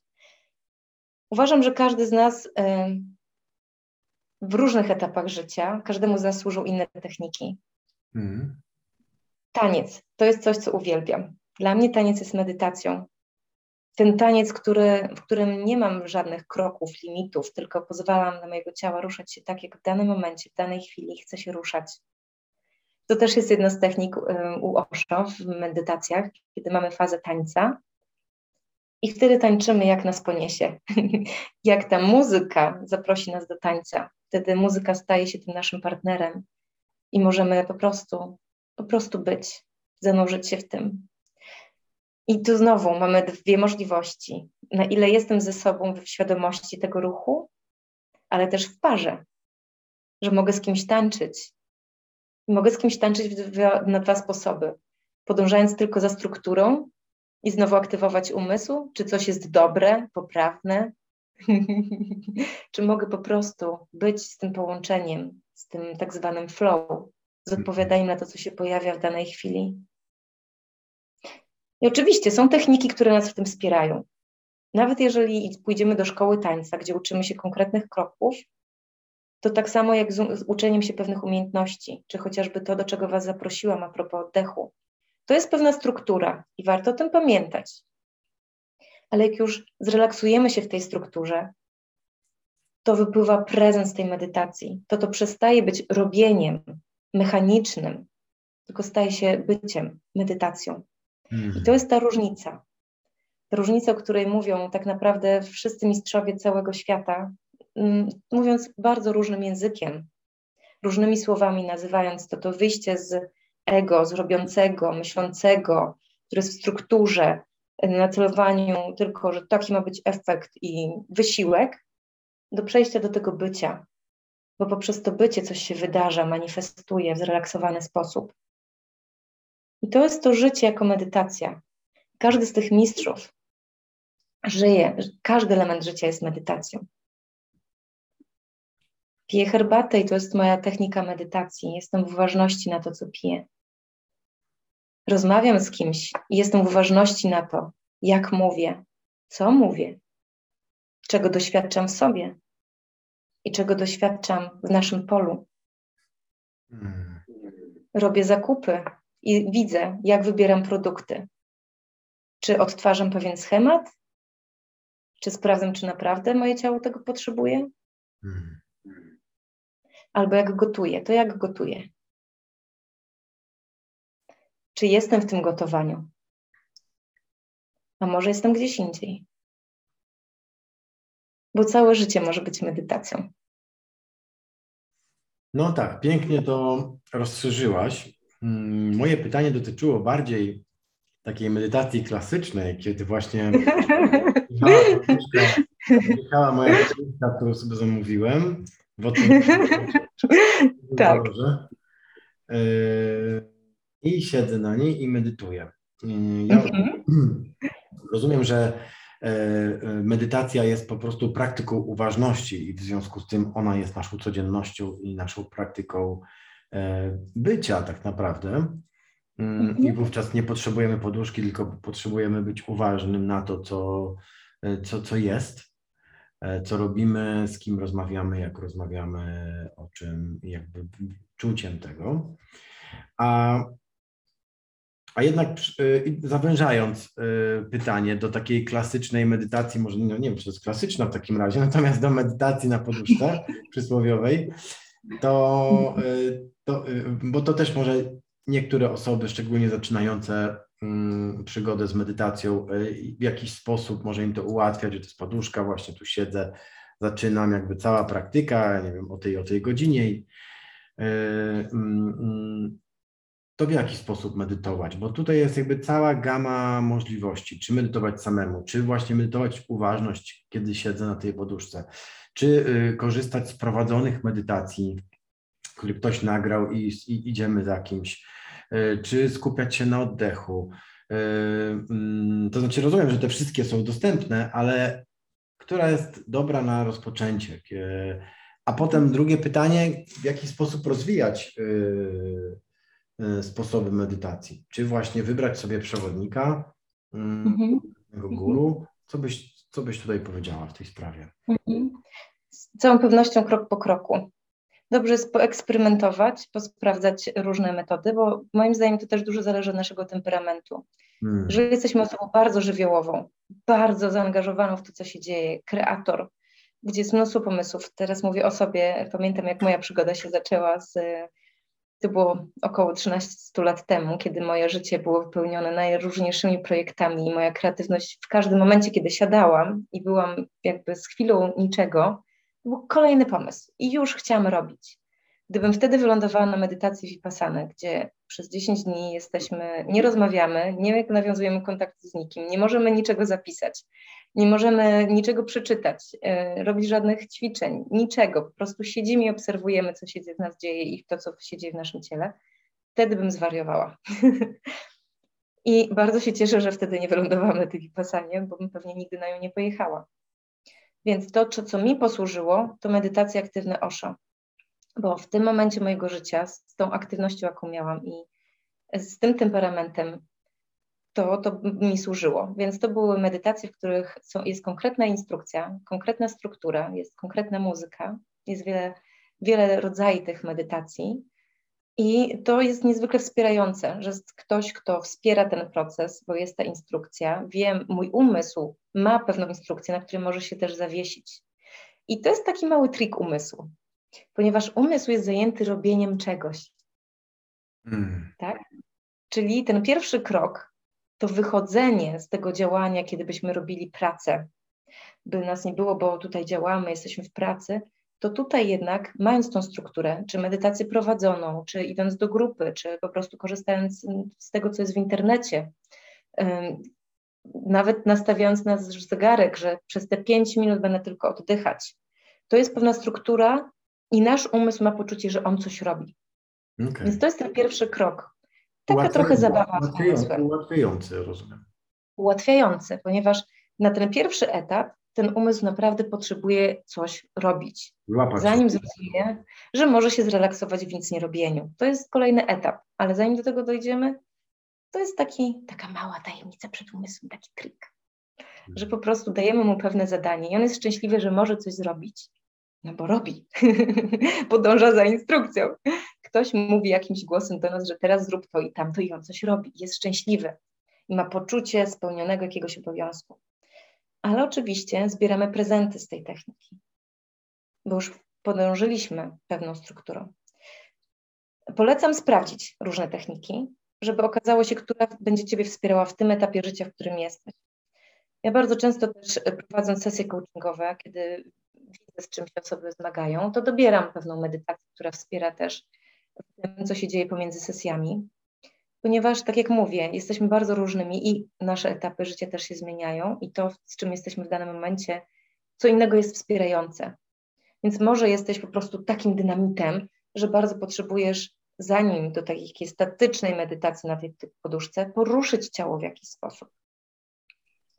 Uważam, że każdy z nas w różnych etapach życia, każdemu z nas służą inne techniki. Mm. Taniec to jest coś, co uwielbiam. Dla mnie taniec jest medytacją. Ten taniec, który, w którym nie mam żadnych kroków, limitów, tylko pozwalam na mojego ciała ruszać się tak, jak w danym momencie, w danej chwili chce się ruszać. To też jest jedna z technik u Osho w medytacjach, kiedy mamy fazę tańca. I wtedy tańczymy, jak nas poniesie. jak ta muzyka zaprosi nas do tańca. Wtedy muzyka staje się tym naszym partnerem i możemy po prostu, po prostu być, zanurzyć się w tym. I tu znowu mamy dwie możliwości. Na ile jestem ze sobą w świadomości tego ruchu, ale też w parze, że mogę z kimś tańczyć, Mogę z kimś tańczyć na dwa sposoby. Podążając tylko za strukturą i znowu aktywować umysł, czy coś jest dobre, poprawne, czy mogę po prostu być z tym połączeniem, z tym tak zwanym flow, z odpowiadaniem na to, co się pojawia w danej chwili. I oczywiście są techniki, które nas w tym wspierają. Nawet jeżeli pójdziemy do szkoły tańca, gdzie uczymy się konkretnych kroków, to tak samo jak z, z uczeniem się pewnych umiejętności, czy chociażby to, do czego Was zaprosiłam a propos oddechu. To jest pewna struktura i warto o tym pamiętać. Ale jak już zrelaksujemy się w tej strukturze, to wypływa prezens tej medytacji. To to przestaje być robieniem mechanicznym, tylko staje się byciem, medytacją. I to mhm. jest ta różnica. Ta różnica, o której mówią tak naprawdę wszyscy mistrzowie całego świata, mówiąc bardzo różnym językiem, różnymi słowami nazywając to, to wyjście z ego, z robiącego, myślącego, które jest w strukturze, na celowaniu tylko, że taki ma być efekt i wysiłek, do przejścia do tego bycia, bo poprzez to bycie coś się wydarza, manifestuje w zrelaksowany sposób. I to jest to życie jako medytacja. Każdy z tych mistrzów żyje, każdy element życia jest medytacją. Piję herbatę i to jest moja technika medytacji. Jestem w uważności na to, co piję. Rozmawiam z kimś i jestem w uważności na to, jak mówię, co mówię, czego doświadczam w sobie i czego doświadczam w naszym polu. Hmm. Robię zakupy i widzę, jak wybieram produkty. Czy odtwarzam pewien schemat? Czy sprawdzam, czy naprawdę moje ciało tego potrzebuje? Hmm. Albo jak gotuję, to jak gotuję? Czy jestem w tym gotowaniu? A może jestem gdzieś indziej? Bo całe życie może być medytacją. No tak, pięknie to rozszerzyłaś. Mm, moje pytanie dotyczyło bardziej takiej medytacji klasycznej, kiedy właśnie jechała moja książka, którą sobie zamówiłem w tak. I siedzę na niej i medytuję. Ja mhm. rozumiem, że e, medytacja jest po prostu praktyką uważności i w związku z tym ona jest naszą codziennością i naszą praktyką bycia tak naprawdę. Mhm. I wówczas nie potrzebujemy poduszki, tylko potrzebujemy być uważnym na to, co, co, co jest, co robimy, z kim rozmawiamy, jak rozmawiamy, o czym, jakby czuciem tego. A a jednak y, zawężając y, pytanie do takiej klasycznej medytacji, może no nie wiem, czy to jest klasyczna w takim razie, natomiast do medytacji na poduszce przysłowiowej, to, to, bo to też może niektóre osoby, szczególnie zaczynające przygodę z medytacją, w jakiś sposób może im to ułatwiać, że to jest poduszka, właśnie tu siedzę, zaczynam jakby cała praktyka, nie wiem, o tej, o tej godzinie i, mm, mm, to w jaki sposób medytować? Bo tutaj jest jakby cała gama możliwości. Czy medytować samemu, czy właśnie medytować uważność, kiedy siedzę na tej poduszce, czy y, korzystać z prowadzonych medytacji, które ktoś nagrał i, i idziemy za kimś, czy skupiać się na oddechu. Y, mm, to znaczy, rozumiem, że te wszystkie są dostępne, ale która jest dobra na rozpoczęcie? A potem drugie pytanie, w jaki sposób rozwijać E, sposoby medytacji. Czy właśnie wybrać sobie przewodnika, mm, mhm. guru? Co byś, co byś tutaj powiedziała w tej sprawie? Mhm. Z całą pewnością krok po kroku. Dobrze jest poeksperymentować, posprawdzać różne metody, bo moim zdaniem to też dużo zależy od naszego temperamentu. Hmm. Że jesteśmy osobą bardzo żywiołową, bardzo zaangażowaną w to, co się dzieje, kreator, gdzie jest mnóstwo pomysłów. Teraz mówię o sobie, pamiętam jak moja przygoda się zaczęła z to było około 13 lat temu, kiedy moje życie było wypełnione najróżniejszymi projektami i moja kreatywność w każdym momencie, kiedy siadałam i byłam jakby z chwilą niczego, był kolejny pomysł i już chciałam robić. Gdybym wtedy wylądowała na medytacji Vipassana, gdzie przez 10 dni jesteśmy, nie rozmawiamy, nie nawiązujemy kontaktu z nikim, nie możemy niczego zapisać, nie możemy niczego przeczytać, e, robić żadnych ćwiczeń, niczego. Po prostu siedzimy i obserwujemy, co się w nas dzieje i to, co się dzieje w naszym ciele. Wtedy bym zwariowała. I bardzo się cieszę, że wtedy nie wylądowałam na tej Vipassanie, bo bym pewnie nigdy na nią nie pojechała. Więc to, co mi posłużyło, to medytacja aktywna Osho. Bo w tym momencie mojego życia, z tą aktywnością, jaką miałam i z tym temperamentem, to, to mi służyło. Więc to były medytacje, w których są, jest konkretna instrukcja, konkretna struktura, jest konkretna muzyka, jest wiele, wiele rodzajów tych medytacji. I to jest niezwykle wspierające, że jest ktoś, kto wspiera ten proces, bo jest ta instrukcja. Wiem, mój umysł ma pewną instrukcję, na której może się też zawiesić. I to jest taki mały trik umysłu, ponieważ umysł jest zajęty robieniem czegoś. Hmm. Tak? Czyli ten pierwszy krok to wychodzenie z tego działania, kiedy byśmy robili pracę, by nas nie było, bo tutaj działamy, jesteśmy w pracy, to tutaj jednak, mając tą strukturę, czy medytację prowadzoną, czy idąc do grupy, czy po prostu korzystając z tego, co jest w internecie, nawet nastawiając na zegarek, że przez te pięć minut będę tylko oddychać, to jest pewna struktura i nasz umysł ma poczucie, że on coś robi. Okay. Więc to jest ten pierwszy krok. Taka trochę zabawa ułatwiający, ułatwiający, rozumiem. Ułatwiający, ponieważ na ten pierwszy etap ten umysł naprawdę potrzebuje coś robić. Łapać zanim zrozumie, że może się zrelaksować w nic nie robieniu. To jest kolejny etap, ale zanim do tego dojdziemy, to jest taki, taka mała tajemnica przed umysłem, taki trik. że po prostu dajemy mu pewne zadanie i on jest szczęśliwy, że może coś zrobić, no bo robi, podąża za instrukcją. Ktoś mówi jakimś głosem do nas, że teraz zrób to i tamto i on coś robi, jest szczęśliwy i ma poczucie spełnionego jakiegoś obowiązku. Ale oczywiście zbieramy prezenty z tej techniki, bo już podążyliśmy pewną strukturą. Polecam sprawdzić różne techniki, żeby okazało się, która będzie Ciebie wspierała w tym etapie życia, w którym jesteś. Ja bardzo często też prowadząc sesje coachingowe, kiedy widzę, z czym się osoby zmagają, to dobieram pewną medytację, która wspiera też w tym, co się dzieje pomiędzy sesjami. Ponieważ, tak jak mówię, jesteśmy bardzo różnymi i nasze etapy życia też się zmieniają, i to, z czym jesteśmy w danym momencie, co innego jest wspierające. Więc może jesteś po prostu takim dynamitem, że bardzo potrzebujesz, zanim do takiej statycznej medytacji na tej poduszce, poruszyć ciało w jakiś sposób,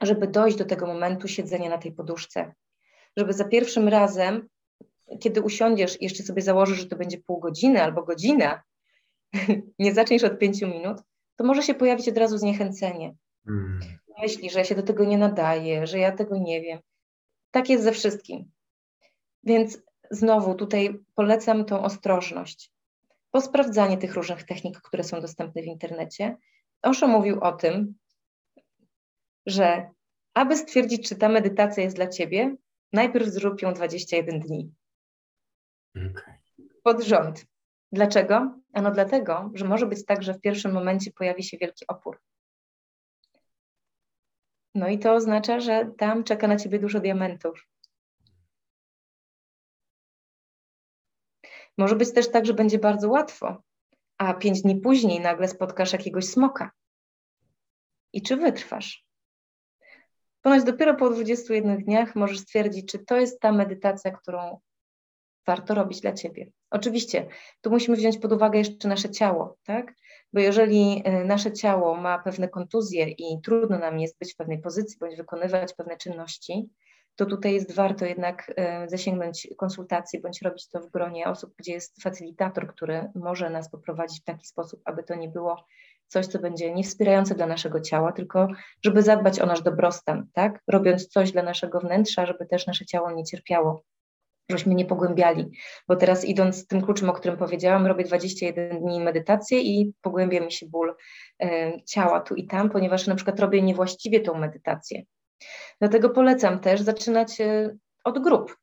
żeby dojść do tego momentu siedzenia na tej poduszce, żeby za pierwszym razem, kiedy usiądziesz i jeszcze sobie założysz, że to będzie pół godziny albo godzina, nie zaczniesz od pięciu minut, to może się pojawić od razu zniechęcenie. Mm. Myśli, że ja się do tego nie nadaję, że ja tego nie wiem. Tak jest ze wszystkim. Więc znowu tutaj polecam tą ostrożność. Posprawdzanie tych różnych technik, które są dostępne w internecie. Osho mówił o tym, że aby stwierdzić, czy ta medytacja jest dla ciebie, najpierw zrób ją 21 dni. Okay. Pod rząd. Dlaczego? Ano dlatego, że może być tak, że w pierwszym momencie pojawi się wielki opór. No i to oznacza, że tam czeka na ciebie dużo diamentów. Może być też tak, że będzie bardzo łatwo, a pięć dni później nagle spotkasz jakiegoś smoka. I czy wytrwasz? Ponoć dopiero po 21 dniach możesz stwierdzić, czy to jest ta medytacja, którą warto robić dla ciebie. Oczywiście, tu musimy wziąć pod uwagę jeszcze nasze ciało, tak? Bo jeżeli e, nasze ciało ma pewne kontuzje i trudno nam jest być w pewnej pozycji bądź wykonywać pewne czynności, to tutaj jest warto jednak e, zasięgnąć konsultacji bądź robić to w gronie osób, gdzie jest facylitator, który może nas poprowadzić w taki sposób, aby to nie było coś, co będzie niewspierające dla naszego ciała, tylko żeby zadbać o nasz dobrostan, tak? Robiąc coś dla naszego wnętrza, żeby też nasze ciało nie cierpiało, żebyśmy nie pogłębiali. Bo teraz idąc tym kluczem, o którym powiedziałam, robię 21 dni medytację i pogłębia mi się ból ciała tu i tam, ponieważ na przykład robię niewłaściwie tą medytację. Dlatego polecam też zaczynać e, od grup.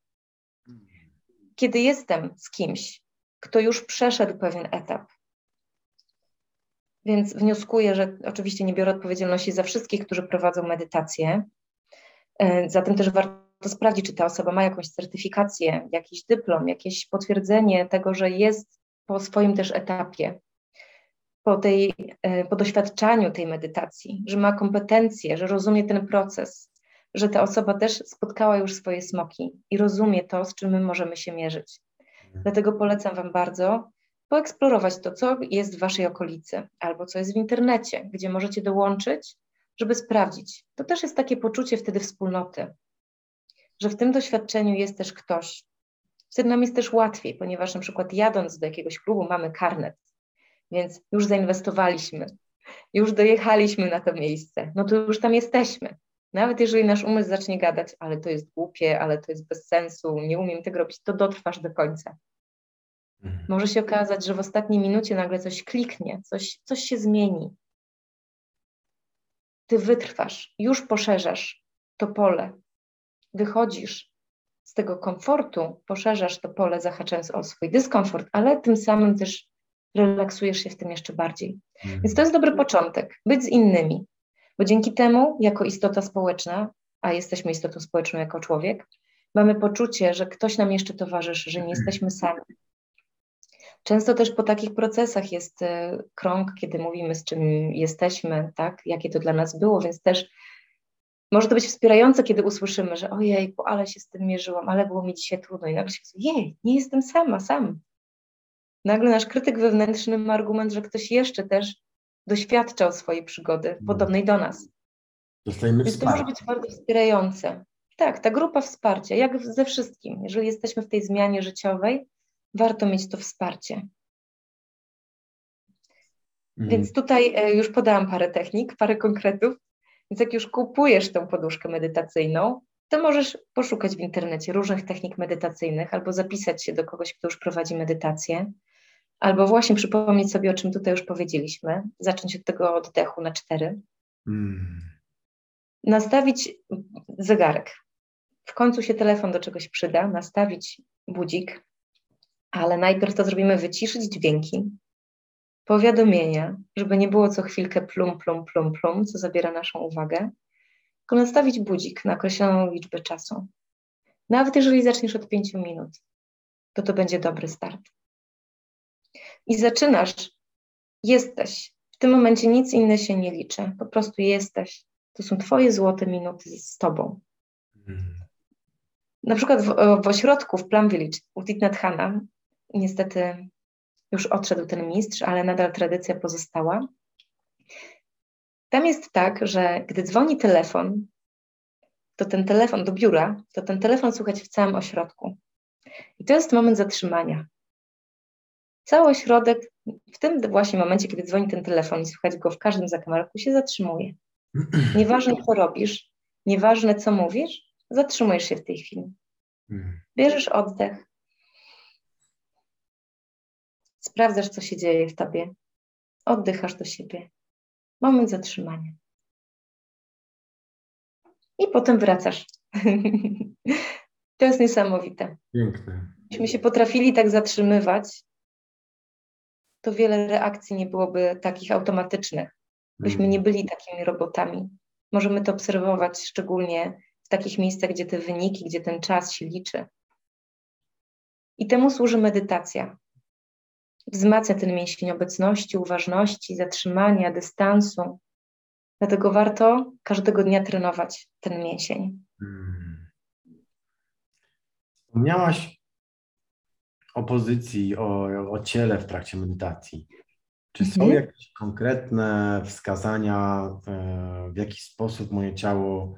Kiedy jestem z kimś, kto już przeszedł pewien etap, więc wnioskuję, że oczywiście nie biorę odpowiedzialności za wszystkich, którzy prowadzą medytację. E, zatem też warto sprawdzić, czy ta osoba ma jakąś certyfikację, jakiś dyplom, jakieś potwierdzenie tego, że jest po swoim też etapie, po, tej, e, po doświadczaniu tej medytacji, że ma kompetencje, że rozumie ten proces, że ta osoba też spotkała już swoje smoki i rozumie to, z czym my możemy się mierzyć. Mhm. Dlatego polecam Wam bardzo poeksplorować to, co jest w Waszej okolicy albo co jest w internecie, gdzie możecie dołączyć, żeby sprawdzić. To też jest takie poczucie wtedy wspólnoty, że w tym doświadczeniu jest też ktoś. Wtedy nam jest też łatwiej, ponieważ na przykład jadąc do jakiegoś klubu mamy karnet, więc już zainwestowaliśmy, już dojechaliśmy na to miejsce, no to już tam jesteśmy. Nawet jeżeli nasz umysł zacznie gadać, ale to jest głupie, ale to jest bez sensu, nie umiem tego robić, to dotrwasz do końca. Mhm. Może się okazać, że w ostatniej minucie nagle coś kliknie, coś, coś się zmieni. Ty wytrwasz, już poszerzasz to pole, wychodzisz z tego komfortu, poszerzasz to pole, zahaczając o swój dyskomfort, ale tym samym też relaksujesz się w tym jeszcze bardziej. Mhm. Więc to jest dobry początek, być z innymi, bo dzięki temu, jako istota społeczna, a jesteśmy istotą społeczną jako człowiek, mamy poczucie, że ktoś nam jeszcze towarzyszy, że nie mhm. jesteśmy sami. Często też po takich procesach jest e, krąg, kiedy mówimy, z czym jesteśmy, tak, jakie to dla nas było, więc też może to być wspierające, kiedy usłyszymy, że ojej, ale się z tym mierzyłam, ale było mi dzisiaj trudno. I nagle się jej, nie jestem sama, sam. Nagle nasz krytyk wewnętrzny ma argument, że ktoś jeszcze też doświadczał swojej przygody, no. podobnej do nas. Dostajemy Więc to może być bardzo wspierające. Tak, ta grupa wsparcia, jak ze wszystkim. Jeżeli jesteśmy w tej zmianie życiowej, warto mieć to wsparcie. Mhm. Więc tutaj e, już podałam parę technik, parę konkretów. Więc jak już kupujesz tą poduszkę medytacyjną, to możesz poszukać w internecie różnych technik medytacyjnych albo zapisać się do kogoś, kto już prowadzi medytację, albo właśnie przypomnieć sobie, o czym tutaj już powiedzieliśmy, zacząć od tego oddechu na cztery. Mm. Nastawić zegarek. W końcu się telefon do czegoś przyda, nastawić budzik, ale najpierw to zrobimy wyciszyć dźwięki, powiadomienia, żeby nie było co chwilkę plum, plum, plum, plum, co zabiera naszą uwagę, tylko nastawić budzik na określoną liczbę czasu. Nawet jeżeli zaczniesz od pięciu minut, to to będzie dobry start. I zaczynasz, jesteś. W tym momencie nic inne się nie liczy, po prostu jesteś. To są Twoje złote minuty z Tobą. Hmm. Na przykład w, w ośrodku w Plum Village u Thich Hana, niestety już odszedł ten mistrz, ale nadal tradycja pozostała. Tam jest tak, że gdy dzwoni telefon, to ten telefon do biura, to ten telefon słychać w całym ośrodku. I to jest moment zatrzymania. Cały ośrodek w tym właśnie momencie, kiedy dzwoni ten telefon i słychać go w każdym zakamarku, się zatrzymuje. Nieważne, co robisz, nieważne, co mówisz, zatrzymujesz się w tej chwili. Mhm. Bierzesz oddech, sprawdzasz, co się dzieje w tobie, oddychasz do siebie. Moment zatrzymania. I potem wracasz. to jest niesamowite. Piękne. Gdybyśmy się potrafili tak zatrzymywać, to wiele reakcji nie byłoby takich automatycznych. Byśmy mm. nie byli takimi robotami. Możemy to obserwować szczególnie w takich miejscach, gdzie te wyniki, gdzie ten czas się liczy. I temu służy medytacja. Wzmacnia ten mięsień obecności, uważności, zatrzymania, dystansu. Dlatego warto każdego dnia trenować ten mięsień. Hmm. Wspomniałaś o pozycji, o, o ciele w trakcie medytacji. Czy są mhm. jakieś konkretne wskazania, e, w jaki sposób moje ciało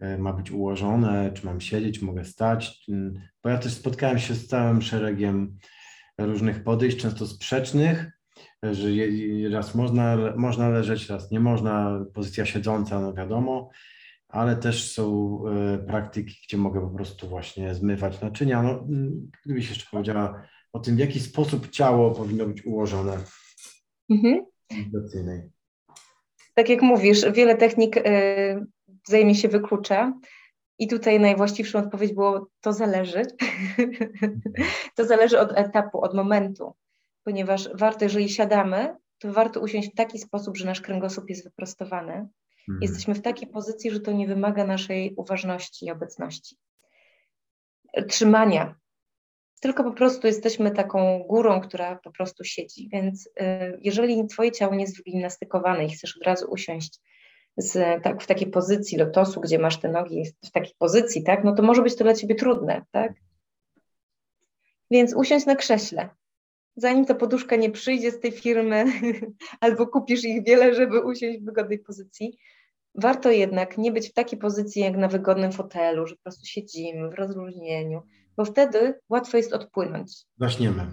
e, ma być ułożone, czy mam siedzieć, mogę stać? Bo ja też spotkałem się z całym szeregiem różnych podejść, często sprzecznych, że raz można, można leżeć, raz nie można, pozycja siedząca, no wiadomo, ale też są e, praktyki, gdzie mogę po prostu właśnie zmywać naczynia. No, gdybyś jeszcze powiedziała o tym, w jaki sposób ciało powinno być ułożone mhm. Tak jak mówisz, wiele technik y, wzajemnie się wyklucza. I tutaj najwłaściwszą odpowiedź było: to zależy. to zależy od etapu, od momentu, ponieważ warto, jeżeli siadamy, to warto usiąść w taki sposób, że nasz kręgosłup jest wyprostowany. Mhm. Jesteśmy w takiej pozycji, że to nie wymaga naszej uważności i obecności. Trzymania. Tylko po prostu jesteśmy taką górą, która po prostu siedzi. Więc y, jeżeli Twoje ciało nie jest wygimnastykowane i chcesz od razu usiąść z, tak, w takiej pozycji lotosu, gdzie masz te nogi w takiej pozycji, tak, no to może być to dla ciebie trudne, tak? Więc usiądź na krześle. Zanim ta poduszka nie przyjdzie z tej firmy, albo kupisz ich wiele, żeby usiąść w wygodnej pozycji, warto jednak nie być w takiej pozycji jak na wygodnym fotelu, że po prostu siedzimy w rozluźnieniu, bo wtedy łatwo jest odpłynąć. Zaśniemy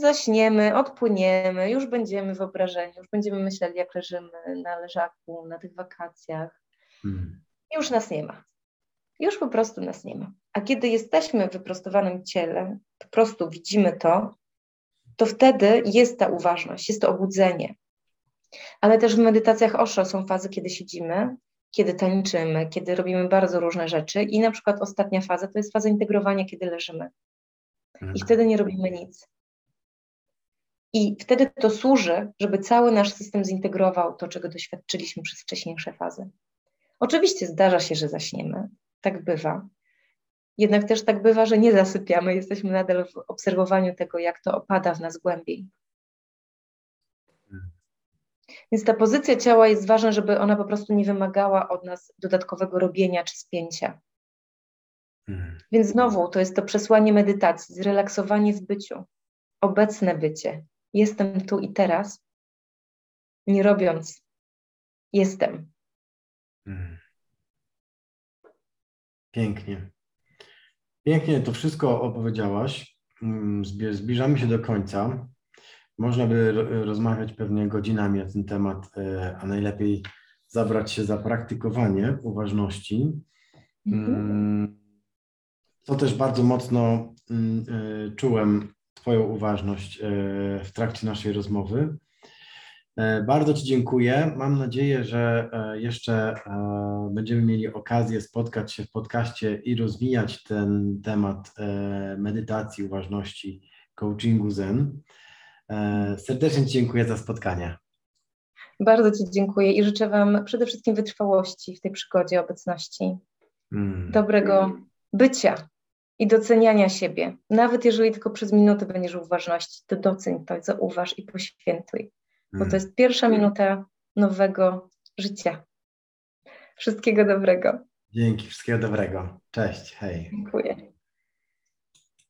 zaśniemy, odpłyniemy, już będziemy w obrażeniu, już będziemy myśleli, jak leżymy na leżaku, na tych wakacjach. Hmm. Już nas nie ma. Już po prostu nas nie ma. A kiedy jesteśmy w wyprostowanym ciele, po prostu widzimy to, to wtedy jest ta uważność, jest to obudzenie. Ale też w medytacjach Osho są fazy, kiedy siedzimy, kiedy tańczymy, kiedy robimy bardzo różne rzeczy i na przykład ostatnia faza to jest faza integrowania, kiedy leżymy. I hmm. wtedy nie robimy nic. I wtedy to służy, żeby cały nasz system zintegrował to, czego doświadczyliśmy przez wcześniejsze fazy. Oczywiście zdarza się, że zaśniemy, tak bywa. Jednak też tak bywa, że nie zasypiamy, jesteśmy nadal w obserwowaniu tego, jak to opada w nas głębiej. Więc ta pozycja ciała jest ważna, żeby ona po prostu nie wymagała od nas dodatkowego robienia czy spięcia. Więc znowu to jest to przesłanie medytacji, zrelaksowanie w byciu, obecne bycie, jestem tu i teraz, nie robiąc, jestem. Hmm. Pięknie. Pięknie to wszystko opowiedziałaś. Mm, zbliżamy się do końca. Można by rozmawiać pewnie godzinami na ten temat, e, a najlepiej zabrać się za praktykowanie uważności. Mhm. Mm, to też bardzo mocno mm, e, czułem Twoją uważność e, w trakcie naszej rozmowy. E, bardzo Ci dziękuję. Mam nadzieję, że jeszcze będziemy mieli okazję spotkać się w podcaście i rozwijać ten temat medytacji, uważności, coachingu Zen. Serdecznie Ci dziękuję za spotkanie. Bardzo Ci dziękuję i życzę Wam przede wszystkim wytrwałości w tej przygodzie obecności, mm. dobrego bycia i doceniania siebie. Nawet jeżeli tylko przez minutę będziesz uważności, to doceń to, zauważ i poświętuj, bo to mm. jest pierwsza minuta nowego życia. Wszystkiego dobrego. Dzięki, wszystkiego dobrego. Cześć, hej. Dziękuję.